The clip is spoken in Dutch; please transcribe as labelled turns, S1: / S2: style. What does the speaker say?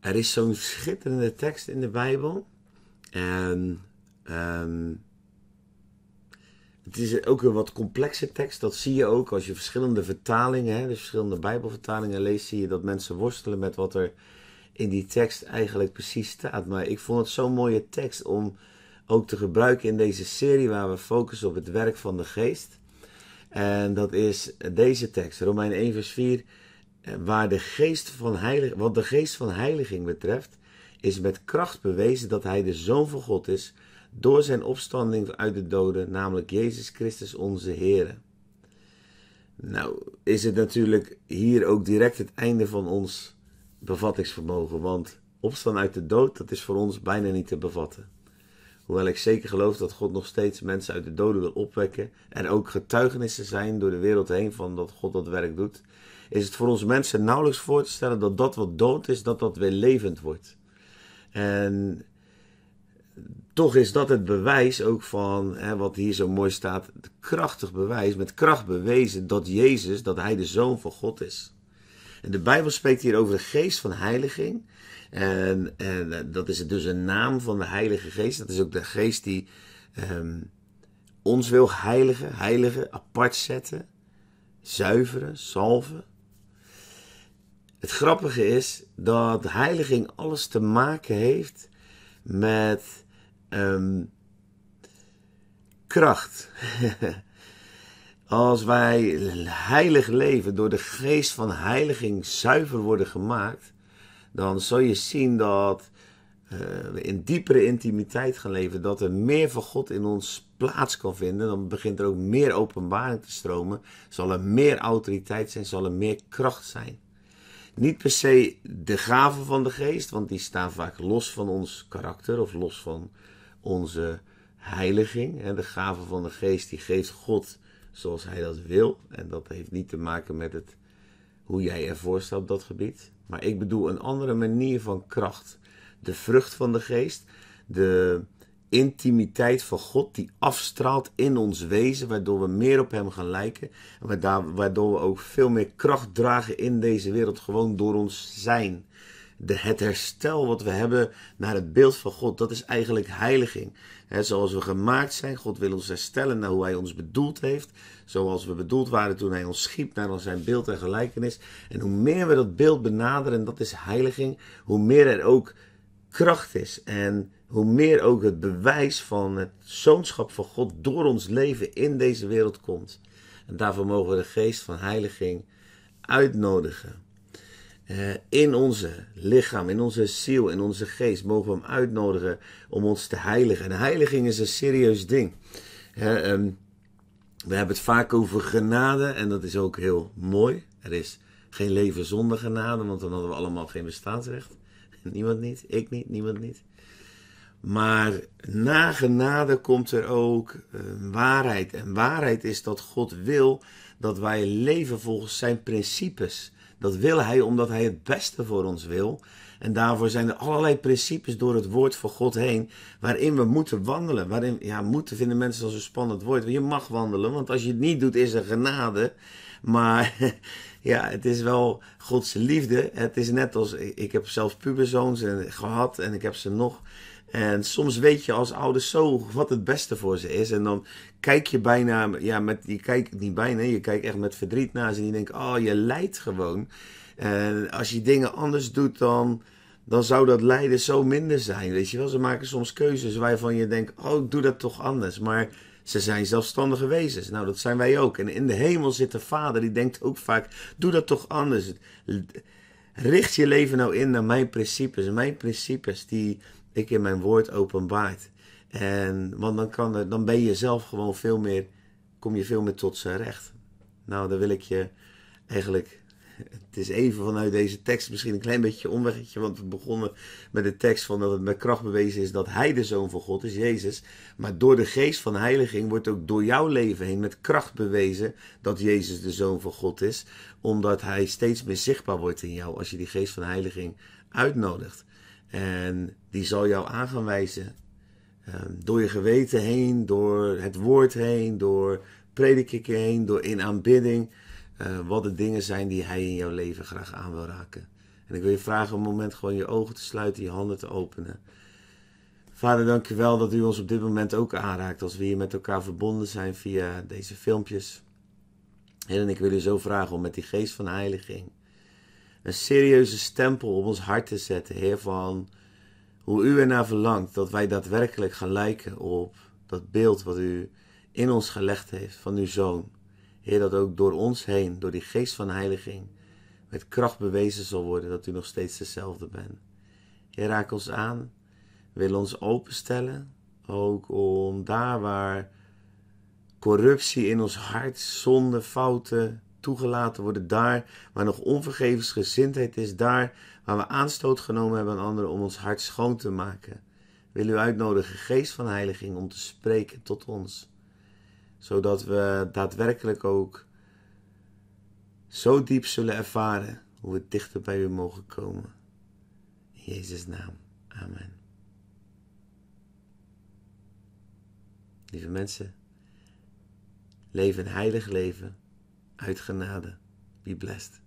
S1: er is zo'n schitterende tekst in de Bijbel. En ehm, het is ook een wat complexe tekst. Dat zie je ook als je verschillende vertalingen, hè, dus verschillende Bijbelvertalingen leest, zie je dat mensen worstelen met wat er in die tekst eigenlijk precies staat. Maar ik vond het zo'n mooie tekst om ook te gebruiken in deze serie waar we focussen op het werk van de geest. En dat is deze tekst, Romein 1 vers 4, waar de geest van heilig, wat de geest van heiliging betreft, is met kracht bewezen dat hij de Zoon van God is door zijn opstanding uit de doden, namelijk Jezus Christus onze Heer. Nou, is het natuurlijk hier ook direct het einde van ons bevattingsvermogen, want opstaan uit de dood, dat is voor ons bijna niet te bevatten. Hoewel ik zeker geloof dat God nog steeds mensen uit de doden wil opwekken. En ook getuigenissen zijn door de wereld heen van dat God dat werk doet. Is het voor ons mensen nauwelijks voor te stellen dat dat wat dood is, dat dat weer levend wordt. En toch is dat het bewijs ook van hè, wat hier zo mooi staat. Het krachtig bewijs, met kracht bewezen dat Jezus, dat hij de zoon van God is. En de Bijbel spreekt hier over de geest van heiliging. En, en eh, dat is dus een naam van de Heilige Geest. Dat is ook de geest die um, ons wil heiligen, heiligen, apart zetten, zuiveren, salven. Het grappige is dat heiliging alles te maken heeft met um, kracht. Als wij heilig leven, door de geest van heiliging zuiver worden gemaakt, dan zul je zien dat uh, we in diepere intimiteit gaan leven, dat er meer van God in ons plaats kan vinden. Dan begint er ook meer openbaring te stromen, zal er meer autoriteit zijn, zal er meer kracht zijn. Niet per se de gaven van de geest, want die staan vaak los van ons karakter of los van onze heiliging. De gaven van de geest die geeft God zoals hij dat wil. En dat heeft niet te maken met het, hoe jij ervoor staat op dat gebied. Maar ik bedoel een andere manier van kracht. De vrucht van de geest, de intimiteit van God die afstraalt in ons wezen, waardoor we meer op Hem gaan lijken. En waardoor we ook veel meer kracht dragen in deze wereld, gewoon door ons zijn. De, het herstel wat we hebben naar het beeld van God, dat is eigenlijk heiliging. zoals we gemaakt zijn, God wil ons herstellen naar hoe Hij ons bedoeld heeft. Zoals we bedoeld waren toen Hij ons schiep naar zijn beeld en gelijkenis. En hoe meer we dat beeld benaderen, dat is heiliging, hoe meer er ook kracht is. En hoe meer ook het bewijs van het zoonschap van God door ons leven in deze wereld komt. En daarvoor mogen we de geest van heiliging uitnodigen. Uh, in onze lichaam, in onze ziel, in onze geest mogen we hem uitnodigen om ons te heiligen. En heiliging is een serieus ding. Um, we hebben het vaak over genade en dat is ook heel mooi. Er is geen leven zonder genade, want dan hadden we allemaal geen bestaansrecht. Niemand niet, ik niet, niemand niet. Maar na genade komt er ook uh, waarheid. En waarheid is dat God wil dat wij leven volgens zijn principes. Dat wil hij omdat hij het beste voor ons wil. En daarvoor zijn er allerlei principes door het woord van God heen. waarin we moeten wandelen. Waarin, ja, moeten vinden mensen als een spannend woord. Je mag wandelen, want als je het niet doet, is er genade. Maar ja, het is wel Gods liefde. Het is net als. Ik heb zelf puberzoons gehad en ik heb ze nog. En soms weet je als ouder zo wat het beste voor ze is. En dan kijk je bijna, ja, met, je kijkt niet bijna, je kijkt echt met verdriet naar ze. En je denkt, oh, je lijdt gewoon. En als je dingen anders doet, dan, dan zou dat lijden zo minder zijn. Weet je wel, ze maken soms keuzes waarvan je denkt, oh, doe dat toch anders. Maar ze zijn zelfstandige wezens. Nou, dat zijn wij ook. En in de hemel zit de vader, die denkt ook vaak, doe dat toch anders. Richt je leven nou in naar mijn principes. Mijn principes die ik in mijn woord openbaart. En, want dan, kan dan ben je zelf gewoon veel meer, kom je veel meer tot zijn recht. Nou, dan wil ik je eigenlijk het is even vanuit deze tekst misschien een klein beetje omweggetje, want we begonnen met de tekst van dat het met kracht bewezen is dat Hij de Zoon van God is, Jezus. Maar door de geest van heiliging wordt ook door jouw leven heen met kracht bewezen dat Jezus de Zoon van God is, omdat Hij steeds meer zichtbaar wordt in jou als je die geest van heiliging uitnodigt. En die zal jou aan gaan wijzen. Ehm, door je geweten heen, door het woord heen, door prediking heen, door in aanbidding. Uh, wat de dingen zijn die hij in jouw leven graag aan wil raken. En ik wil je vragen om een moment gewoon je ogen te sluiten, je handen te openen. Vader, dank je wel dat u ons op dit moment ook aanraakt als we hier met elkaar verbonden zijn via deze filmpjes. Heer, en ik wil u zo vragen om met die geest van heiliging een serieuze stempel op ons hart te zetten, Heer, van hoe u ernaar verlangt dat wij daadwerkelijk gaan lijken op dat beeld wat u in ons gelegd heeft van uw zoon. Heer, dat ook door ons heen, door die geest van heiliging, met kracht bewezen zal worden dat u nog steeds dezelfde bent. Heer, raak ons aan, wil ons openstellen, ook om daar waar corruptie in ons hart, zonde, fouten toegelaten worden, daar waar nog onvergevensgezindheid is, daar waar we aanstoot genomen hebben aan anderen om ons hart schoon te maken. Wil u uitnodigen, geest van heiliging, om te spreken tot ons, zodat we daadwerkelijk ook zo diep zullen ervaren hoe we dichter bij u mogen komen. In Jezus' naam. Amen. Lieve mensen, leven een heilig leven uit genade. Be blessed.